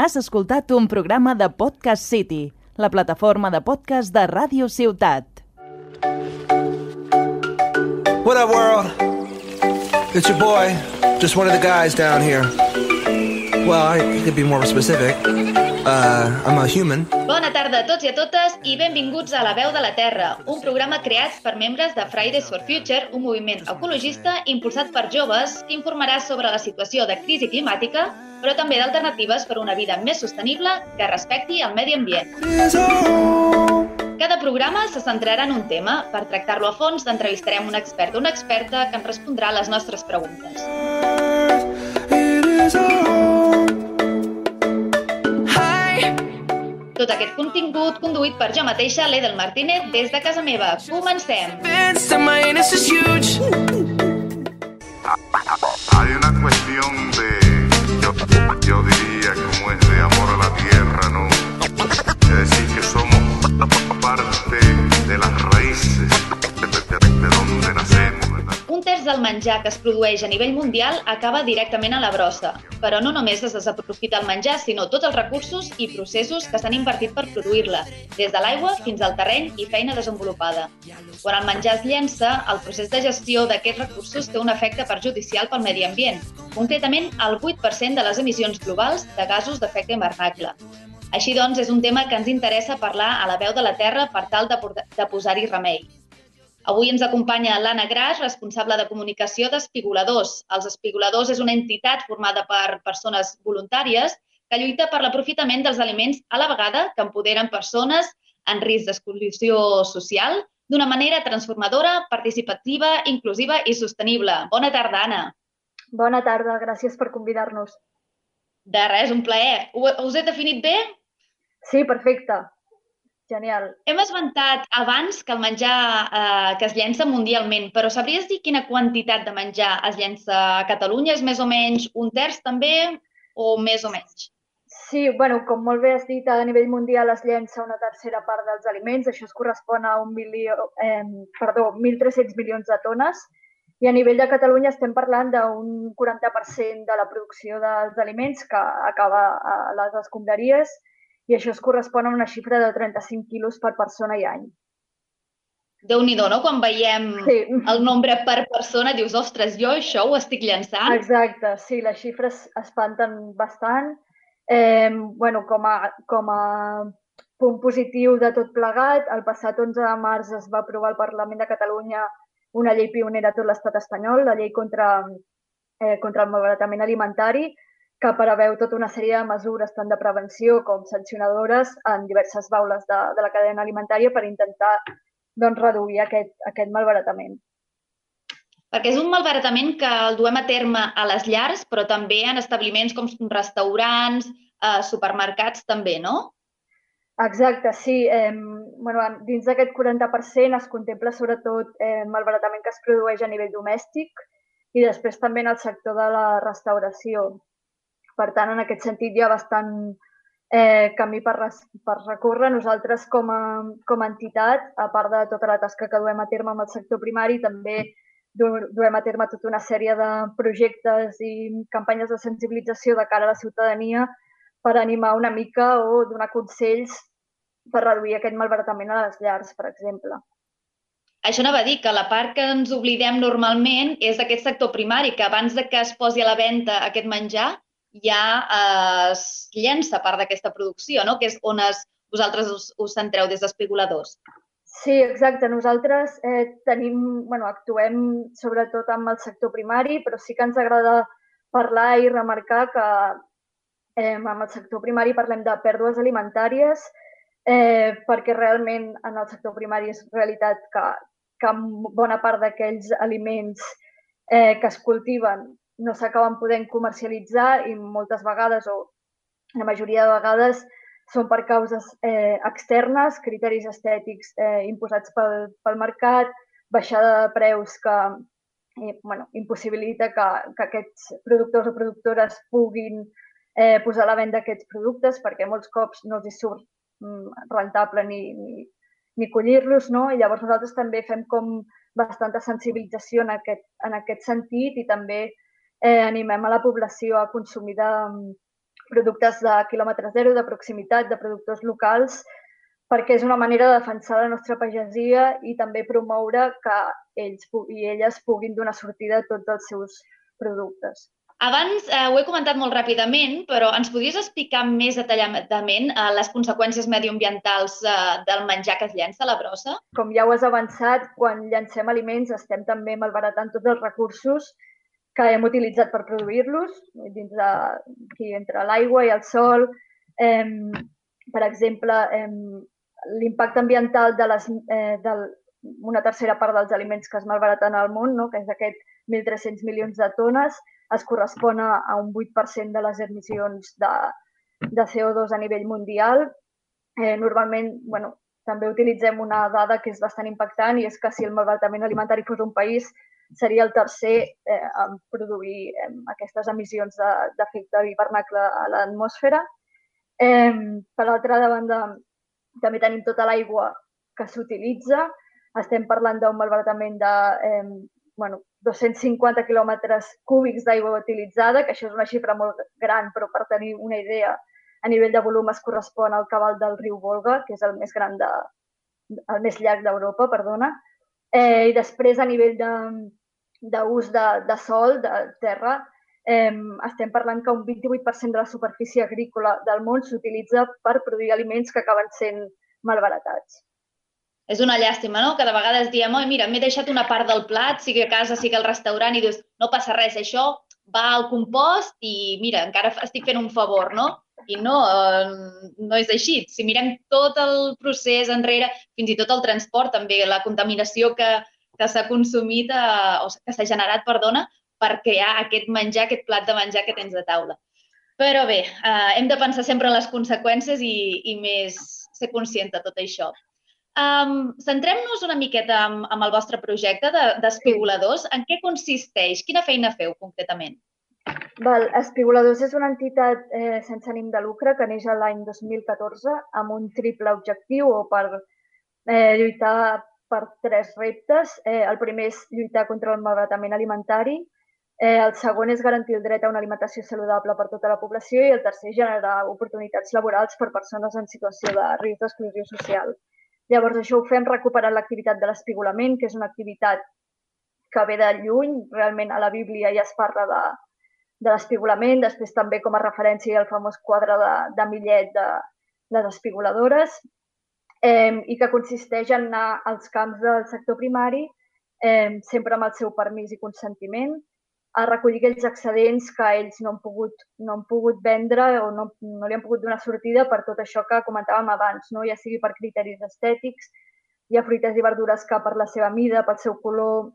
Has escoltat un programa de Podcast City, la plataforma de podcast de Ràdio Ciutat. What up, world? It's your boy, just one of the guys down here. Well, I could be more specific. Uh, I'm a human. Bona tarda a tots i a totes i benvinguts a La Veu de la Terra, un programa creat per membres de Fridays for Future, un moviment ecologista impulsat per joves que informarà sobre la situació de crisi climàtica, però també d'alternatives per una vida més sostenible que respecti el medi ambient. Cada programa se centrarà en un tema. Per tractar-lo a fons, entrevistarem un expert o una experta que ens respondrà a les nostres preguntes. Aquest contingut conduït per jo mateixa, l'Edel Martínez, des de casa meva. Comencem! Hay una cuestión Un terç del menjar que es produeix a nivell mundial acaba directament a la brossa. Però no només es desaprofita el menjar, sinó tots els recursos i processos que s'han invertit per produir-la, des de l'aigua fins al terreny i feina desenvolupada. Quan el menjar es llença, el procés de gestió d'aquests recursos té un efecte perjudicial pel medi ambient, concretament el 8% de les emissions globals de gasos d'efecte hivernacle. Així doncs, és un tema que ens interessa parlar a la veu de la Terra per tal de, de posar-hi remei. Avui ens acompanya l'Anna Gras, responsable de comunicació d'Espigoladors. Els Espigoladors és una entitat formada per persones voluntàries que lluita per l'aprofitament dels aliments a la vegada que empoderen persones en risc d'exclusió social d'una manera transformadora, participativa, inclusiva i sostenible. Bona tarda, Anna. Bona tarda, gràcies per convidar-nos. De res, un plaer. Us he definit bé? Sí, perfecte. Genial. Hem esmentat abans que el menjar eh, que es llença mundialment, però sabries dir quina quantitat de menjar es llença a Catalunya? És més o menys un terç també o més o menys? Sí, bueno, com molt bé has dit, a nivell mundial es llença una tercera part dels aliments. Això es correspon a un milió, eh, perdó, 1.300 milions de tones. I a nivell de Catalunya estem parlant d'un 40% de la producció dels aliments que acaba a les escombraries i això es correspon a una xifra de 35 quilos per persona i any. déu nhi no? Quan veiem Sí. el nombre per persona, dius, ostres, jo això ho estic llençant? Exacte, sí, les xifres espanten bastant. Eh, bueno, com a, com a punt positiu de tot plegat, el passat 11 de març es va aprovar al Parlament de Catalunya una llei pionera a tot l'estat espanyol, la llei contra, eh, contra el malbaratament alimentari, que preveu tota una sèrie de mesures tant de prevenció com sancionadores en diverses baules de, de la cadena alimentària per intentar doncs, reduir aquest, aquest malbaratament. Perquè és un malbaratament que el duem a terme a les llars, però també en establiments com restaurants, eh, supermercats també, no? Exacte, sí. Eh, bueno, en- dins d'aquest 40% es contempla sobretot eh, malbaratament que es produeix a nivell domèstic i després també en el sector de la restauració. Per tant, en aquest sentit hi ha bastant eh, camí per, per recórrer. Nosaltres com a, com a entitat, a part de tota la tasca que duem a terme amb el sector primari, també du- duem a terme tota una sèrie de projectes i campanyes de sensibilització de cara a la ciutadania per animar una mica o donar consells per reduir aquest malbaratament a les llars, per exemple. Això anava a dir que la part que ens oblidem normalment és d'aquest sector primari, que abans de que es posi a la venda aquest menjar ja eh, es llença part d'aquesta producció, no? que és on es, vosaltres us, us centreu des d'espigoladors. Sí, exacte. Nosaltres eh, tenim, bueno, actuem sobretot amb el sector primari, però sí que ens agrada parlar i remarcar que eh, amb el sector primari parlem de pèrdues alimentàries eh, perquè realment en el sector primari és realitat que, que bona part d'aquells aliments eh, que es cultiven no s'acaben podent comercialitzar i moltes vegades o la majoria de vegades són per causes eh, externes, criteris estètics eh, imposats pel, pel mercat, baixada de preus que eh, bueno, impossibilita que, que aquests productors o productores puguin eh, posar a la venda aquests productes perquè molts cops no els hi surt mm, rentable ni, ni, ni collir-los, no? I llavors nosaltres també fem com bastanta sensibilització en aquest, en aquest sentit i també eh, animem a la població a consumir de, productes de quilòmetre zero, de proximitat, de productors locals, perquè és una manera de defensar la nostra pagesia i també promoure que ells i elles puguin donar sortida a tots els seus productes. Abans eh, ho he comentat molt ràpidament, però ens podries explicar més detalladament eh, les conseqüències mediambientals eh, del menjar que es llença a la brossa? Com ja ho has avançat, quan llancem aliments estem també malbaratant tots els recursos que hem utilitzat per produir-los, dins de, aquí, entre l'aigua i el sol. Eh, per exemple, eh, l'impacte ambiental de les, eh, del, una tercera part dels aliments que es malbaraten al món, no? que és aquest 1.300 milions de tones, es correspon a, un 8% de les emissions de, de CO2 a nivell mundial. Eh, normalment, bueno, també utilitzem una dada que és bastant impactant i és que si el malbaratament alimentari fos un país, seria el tercer eh, en produir eh, aquestes emissions d'efecte de, hivernacle a l'atmosfera. Eh, per l'altra banda, també tenim tota l'aigua que s'utilitza. Estem parlant d'un malbaratament de eh, bueno, 250 quilòmetres cúbics d'aigua utilitzada, que això és una xifra molt gran, però per tenir una idea, a nivell de volum es correspon al cabal del riu Volga, que és el més gran de, el més llarg d'Europa, perdona. Eh, I després, a nivell d'ús de, de, sol, de terra, eh, estem parlant que un 28% de la superfície agrícola del món s'utilitza per produir aliments que acaben sent malbaratats. És una llàstima, no? Que de vegades diem, oi, mira, m'he deixat una part del plat, sigui a casa, sigui al restaurant, i dius, no passa res, això va al compost i, mira, encara estic fent un favor, no? I no, eh, no és així. Si mirem tot el procés enrere, fins i tot el transport, també la contaminació que, que s'ha consumit, eh, o que s'ha generat, perdona, per crear aquest menjar, aquest plat de menjar que tens a taula. Però bé, eh, hem de pensar sempre en les conseqüències i, i més ser conscient de tot això. Um, Centrem-nos una miqueta amb, amb el vostre projecte d'espigoladors. De, en què consisteix? Quina feina feu concretament? Val, Espigoladors és una entitat eh, sense ànim de lucre que neix l'any 2014 amb un triple objectiu o per eh, lluitar per tres reptes. Eh, el primer és lluitar contra el malbaratament alimentari, Eh, el segon és garantir el dret a una alimentació saludable per tota la població i el tercer generar oportunitats laborals per persones en situació de risc d'exclusió social. Llavors, això ho fem recuperant l'activitat de l'espigolament, que és una activitat que ve de lluny. Realment a la Bíblia ja es parla de, de l'espigolament, després també com a referència el famós quadre de, de Millet de les espigoladores, eh, i que consisteix en anar als camps del sector primari, eh, sempre amb el seu permís i consentiment, a recollir aquells excedents que ells no han pogut, no han pogut vendre o no, no li han pogut donar sortida per tot això que comentàvem abans, no? ja sigui per criteris estètics, hi ha fruites i verdures que per la seva mida, pel seu color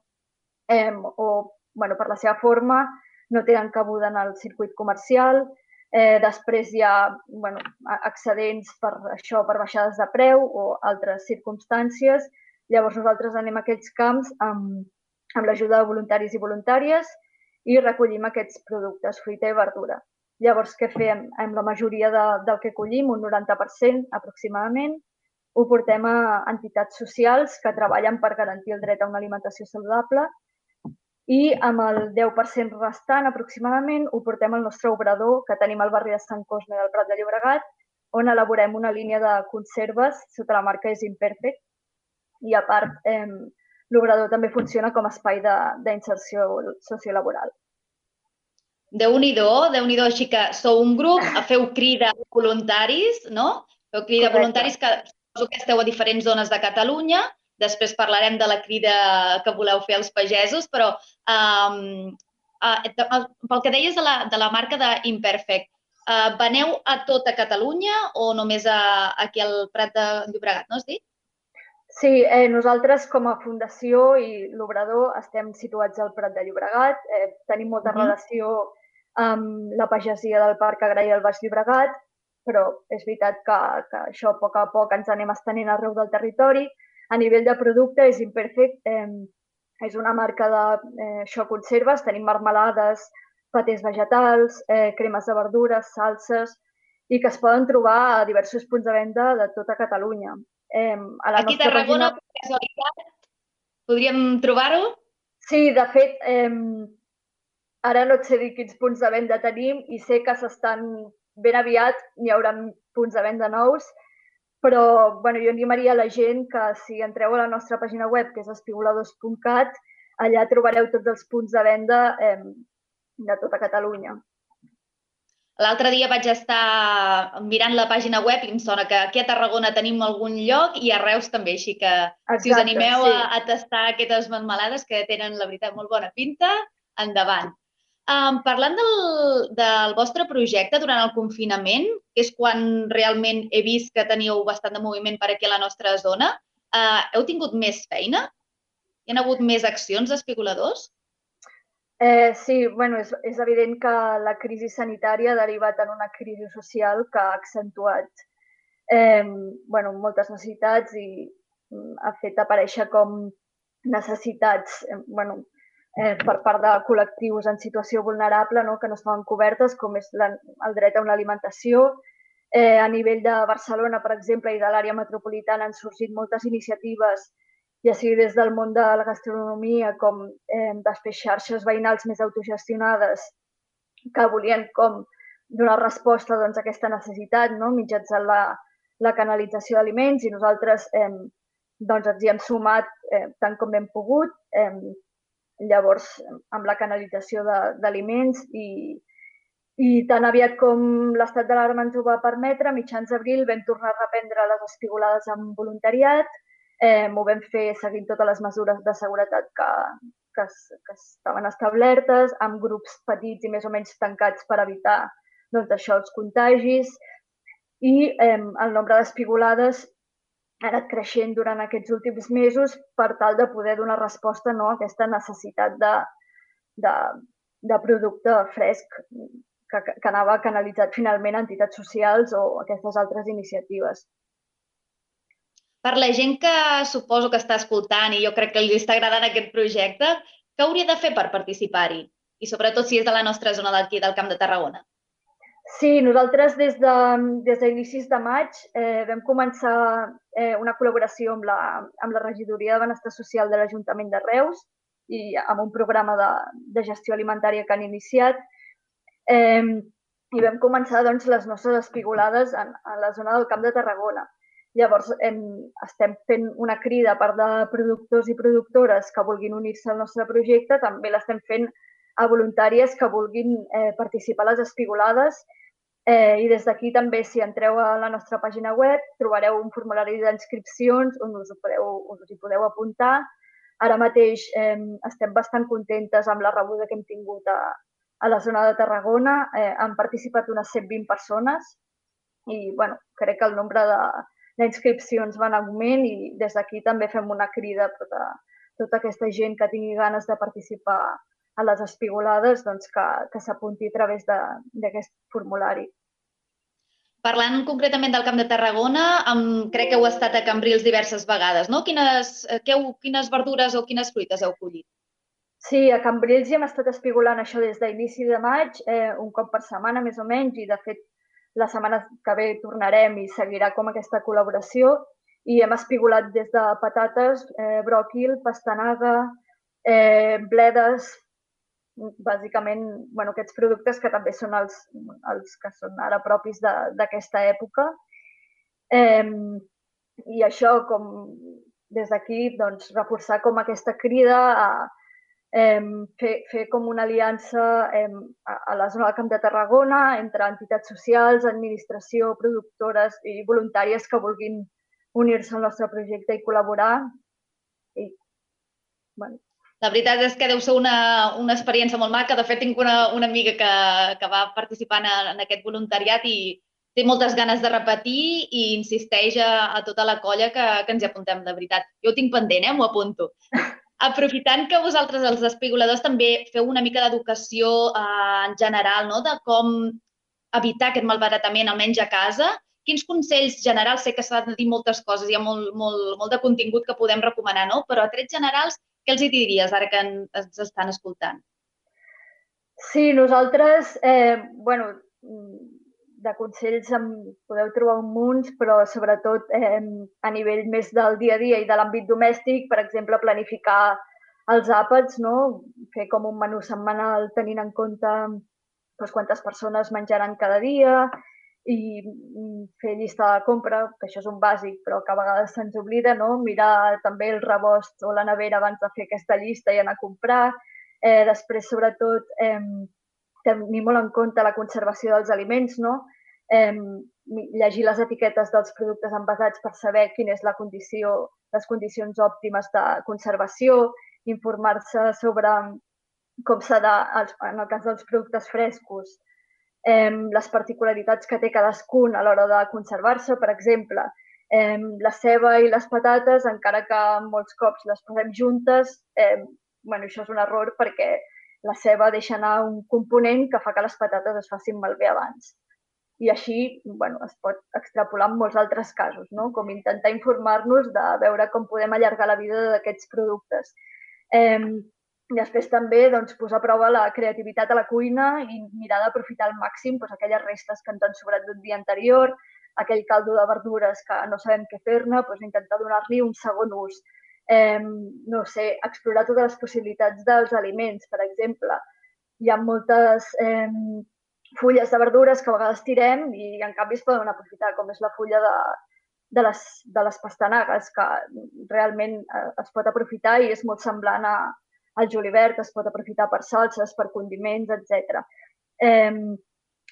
eh, o bueno, per la seva forma no tenen cabuda en el circuit comercial. Eh, després hi ha bueno, excedents per això, per baixades de preu o altres circumstàncies. Llavors nosaltres anem a aquells camps amb, amb l'ajuda de voluntaris i voluntàries i recollim aquests productes, fruita i verdura. Llavors, què fem? Amb la majoria de, del que collim, un 90% aproximadament, ho portem a entitats socials que treballen per garantir el dret a una alimentació saludable i amb el 10% restant aproximadament ho portem al nostre obrador que tenim al barri de Sant Cosme del Prat de Llobregat, on elaborem una línia de conserves sota la marca És Imperfect i a part eh, l'obrador també funciona com a espai d'inserció sociolaboral. Déu-n'hi-do, déu nhi déu així que sou un grup, feu crida voluntaris, no? Feu crida Correcte. voluntaris que suposo que esteu a diferents zones de Catalunya, després parlarem de la crida que voleu fer als pagesos, però um, uh, pel que deies de la, de la marca d'Imperfect, uh, veneu a tota Catalunya o només a, aquí al Prat de Llobregat, no has dit? Sí, eh, nosaltres com a fundació i l'Obrador estem situats al Prat de Llobregat, eh, tenim molta mm -hmm. relació amb la pagesia del Parc Agrari del Baix Llobregat, però és veritat que, que això a poc a poc ens anem estenent arreu del territori. A nivell de producte és imperfect, eh, és una marca de eh, això conserves, tenim marmelades, patés vegetals, eh, cremes de verdures, salses, i que es poden trobar a diversos punts de venda de tota Catalunya. Eh, a la Aquí a Tarragona, pàgina... per casualitat, podríem trobar-ho? Sí, de fet, eh, ara no et sé dir quins punts de venda tenim i sé que s'estan ben aviat n'hi haurà punts de venda nous, però bueno, jo animaria la gent que si entreu a la nostra pàgina web, que és espigoladors.cat, allà trobareu tots els punts de venda eh, de tota Catalunya. L'altre dia vaig estar mirant la pàgina web i em sona que aquí a Tarragona tenim algun lloc i a Reus també, així que Exacte, si us animeu sí. a, a tastar aquestes melmelades que tenen, la veritat, molt bona pinta, endavant. Um, parlant del, del vostre projecte durant el confinament, que és quan realment he vist que teníeu bastant de moviment per aquí a la nostra zona, uh, heu tingut més feina? Hi ha hagut més accions d'especuladors? Eh, sí, bueno, és, és evident que la crisi sanitària ha derivat en una crisi social que ha accentuat eh, bueno, moltes necessitats i mm, ha fet aparèixer com necessitats eh, bueno, eh, per part de col·lectius en situació vulnerable no, que no estaven cobertes, com és la, el dret a una alimentació. Eh, a nivell de Barcelona, per exemple, i de l'àrea metropolitana han sorgit moltes iniciatives ja sigui des del món de la gastronomia com eh, després xarxes veïnals més autogestionades que volien com donar resposta doncs, a aquesta necessitat no? mitjançant la, la canalització d'aliments i nosaltres eh, doncs ens hi hem sumat eh, tant com hem pogut. Eh, llavors, amb la canalització d'aliments i, i tan aviat com l'estat d'alarma ens ho va permetre, mitjans d'abril vam tornar a reprendre les espigolades amb voluntariat Eh, m'ho vam fer seguint totes les mesures de seguretat que, que, que estaven establertes, amb grups petits i més o menys tancats per evitar doncs, això, els contagis. I eh, el nombre d'espigolades ha anat creixent durant aquests últims mesos per tal de poder donar resposta no, a aquesta necessitat de, de, de producte fresc que, que anava canalitzat finalment a entitats socials o aquestes altres iniciatives. Per la gent que suposo que està escoltant i jo crec que li està agradant aquest projecte, què hauria de fer per participar-hi? I sobretot si és de la nostra zona d'aquí, del Camp de Tarragona. Sí, nosaltres des de, des d'inicis de maig eh, vam començar eh, una col·laboració amb la, amb la Regidoria de Benestar Social de l'Ajuntament de Reus i amb un programa de, de gestió alimentària que han iniciat. Eh, I vam començar doncs, les nostres espigolades en, en la zona del Camp de Tarragona. Llavors, hem, estem fent una crida a part de productors i productores que vulguin unir-se al nostre projecte, també l'estem fent a voluntàries que vulguin eh, participar a les espigolades. Eh, I des d'aquí també, si entreu a la nostra pàgina web, trobareu un formulari d'inscripcions on us, podeu, us hi podeu apuntar. Ara mateix eh, estem bastant contentes amb la rebuda que hem tingut a, a la zona de Tarragona. Eh, han participat unes 120 persones i bueno, crec que el nombre de, d'inscripcions van en augment i des d'aquí també fem una crida a tota, tota aquesta gent que tingui ganes de participar a les espigolades doncs que, que s'apunti a través d'aquest formulari. Parlant concretament del Camp de Tarragona, amb, crec que heu estat a Cambrils diverses vegades, no? Quines, eh, que heu, quines verdures o quines fruites heu collit? Sí, a Cambrils hi hem estat espigolant això des d'inici de maig, eh, un cop per setmana més o menys, i de fet la setmana que ve tornarem i seguirà com aquesta col·laboració i hem espigolat des de patates, eh, bròquil, pastanaga, eh, bledes, bàsicament bueno, aquests productes que també són els, els que són ara propis d'aquesta època. Eh, I això, com des d'aquí, doncs, reforçar com aquesta crida a, eh, fer, fer com una aliança eh, a, a la zona del Camp de Tarragona entre entitats socials, administració, productores i voluntàries que vulguin unir-se al nostre projecte i col·laborar. I, bueno. La veritat és que deu ser una, una experiència molt maca. De fet, tinc una, una amiga que, que va participar en, en aquest voluntariat i té moltes ganes de repetir i insisteix a, a tota la colla que, que ens hi apuntem, de veritat. Jo ho tinc pendent, eh? m'ho apunto. aprofitant que vosaltres, els especuladors, també feu una mica d'educació eh, en general, no? de com evitar aquest malbaratament, almenys a casa, quins consells generals, sé que s'ha de dir moltes coses, hi ha molt, molt, molt de contingut que podem recomanar, no? però a trets generals, què els hi diries ara que ens estan escoltant? Sí, nosaltres, eh, bueno, de consells en podeu trobar un munt, però sobretot eh, a nivell més del dia a dia i de l'àmbit domèstic, per exemple, planificar els àpats, no? fer com un menú setmanal tenint en compte doncs, quantes persones menjaran cada dia i mm, fer llista de compra, que això és un bàsic, però que a vegades se'ns oblida, no? mirar també el rebost o la nevera abans de fer aquesta llista i anar a comprar. Eh, després, sobretot, eh, tenir molt en compte la conservació dels aliments, no? eh, llegir les etiquetes dels productes envasats per saber quina és la condició, les condicions òptimes de conservació, informar-se sobre com s'ha de, en el cas dels productes frescos, eh, les particularitats que té cadascun a l'hora de conservar-se. Per exemple, eh, la ceba i les patates, encara que molts cops les posem juntes, eh, bueno, això és un error perquè la ceba deixa anar un component que fa que les patates es facin malbé abans. I així bueno, es pot extrapolar en molts altres casos, no? com intentar informar-nos de veure com podem allargar la vida d'aquests productes. Eh, Després també doncs, posar a prova la creativitat a la cuina i mirar d'aprofitar al màxim doncs, aquelles restes que ens han sobrat d'un dia anterior, aquell caldo de verdures que no sabem què fer-ne, doncs, intentar donar-li un segon ús. Eh, no sé, explorar totes les possibilitats dels aliments, per exemple. Hi ha moltes eh, fulles de verdures que a vegades tirem i en canvi es poden aprofitar, com és la fulla de, de, les, de les pastanagues, que realment eh, es pot aprofitar i és molt semblant a, el julivert es pot aprofitar per salses, per condiments, etc.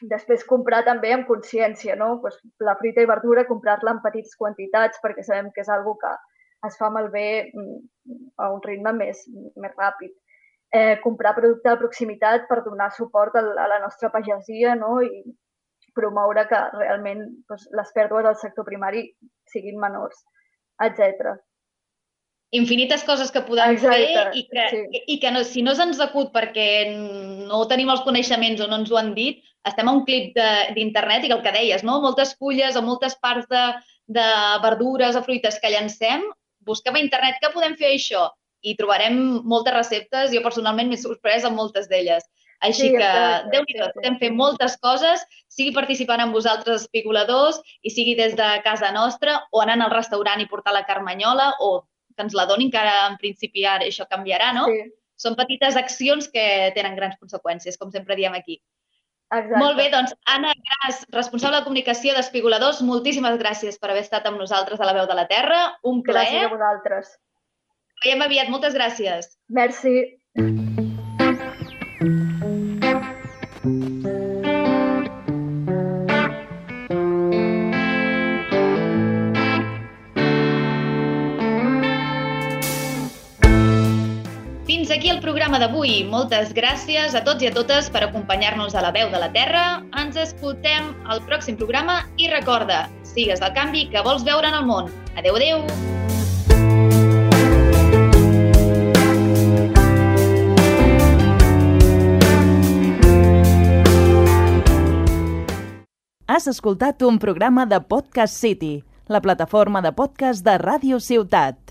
Després comprar també amb consciència, no? Pues la fruita i verdura, comprar-la en petites quantitats perquè sabem que és algo que es fa malbé mm, a un ritme més, més ràpid. Eh, comprar producte de proximitat per donar suport a la nostra pagesia no? i promoure que realment doncs, les pèrdues del sector primari siguin menors, etc infinites coses que podem Exacte, fer i que, sí. i que no, si no se'ns acut perquè no tenim els coneixements o no ens ho han dit, estem a un clip d'internet i el que deies, no? moltes fulles o moltes parts de, de verdures o fruites que llancem, busquem a internet què podem fer això i trobarem moltes receptes. Jo personalment m'he sorprès amb moltes d'elles. Així sí, que, déu nhi sí, sí. podem fer moltes coses, sigui participant amb vosaltres espigoladors i sigui des de casa nostra o anant al restaurant i portar la carmanyola o que ens la donin, que ara en principi ara això canviarà, no? Sí. Són petites accions que tenen grans conseqüències, com sempre diem aquí. Exacte. Molt bé, doncs, Anna Gras, responsable de comunicació d'Espigoladors, moltíssimes gràcies per haver estat amb nosaltres a la veu de la Terra. Un plaer. Gràcies a vosaltres. Veiem aviat. Moltes gràcies. Merci. Aquí el programa d'avui. Moltes gràcies a tots i a totes per acompanyar-nos a la veu de la Terra. Ens escoltem al pròxim programa i recorda, sigues el canvi que vols veure en el món. Adeu, adeu! Has escoltat un programa de Podcast City, la plataforma de podcast de Ràdio Ciutat.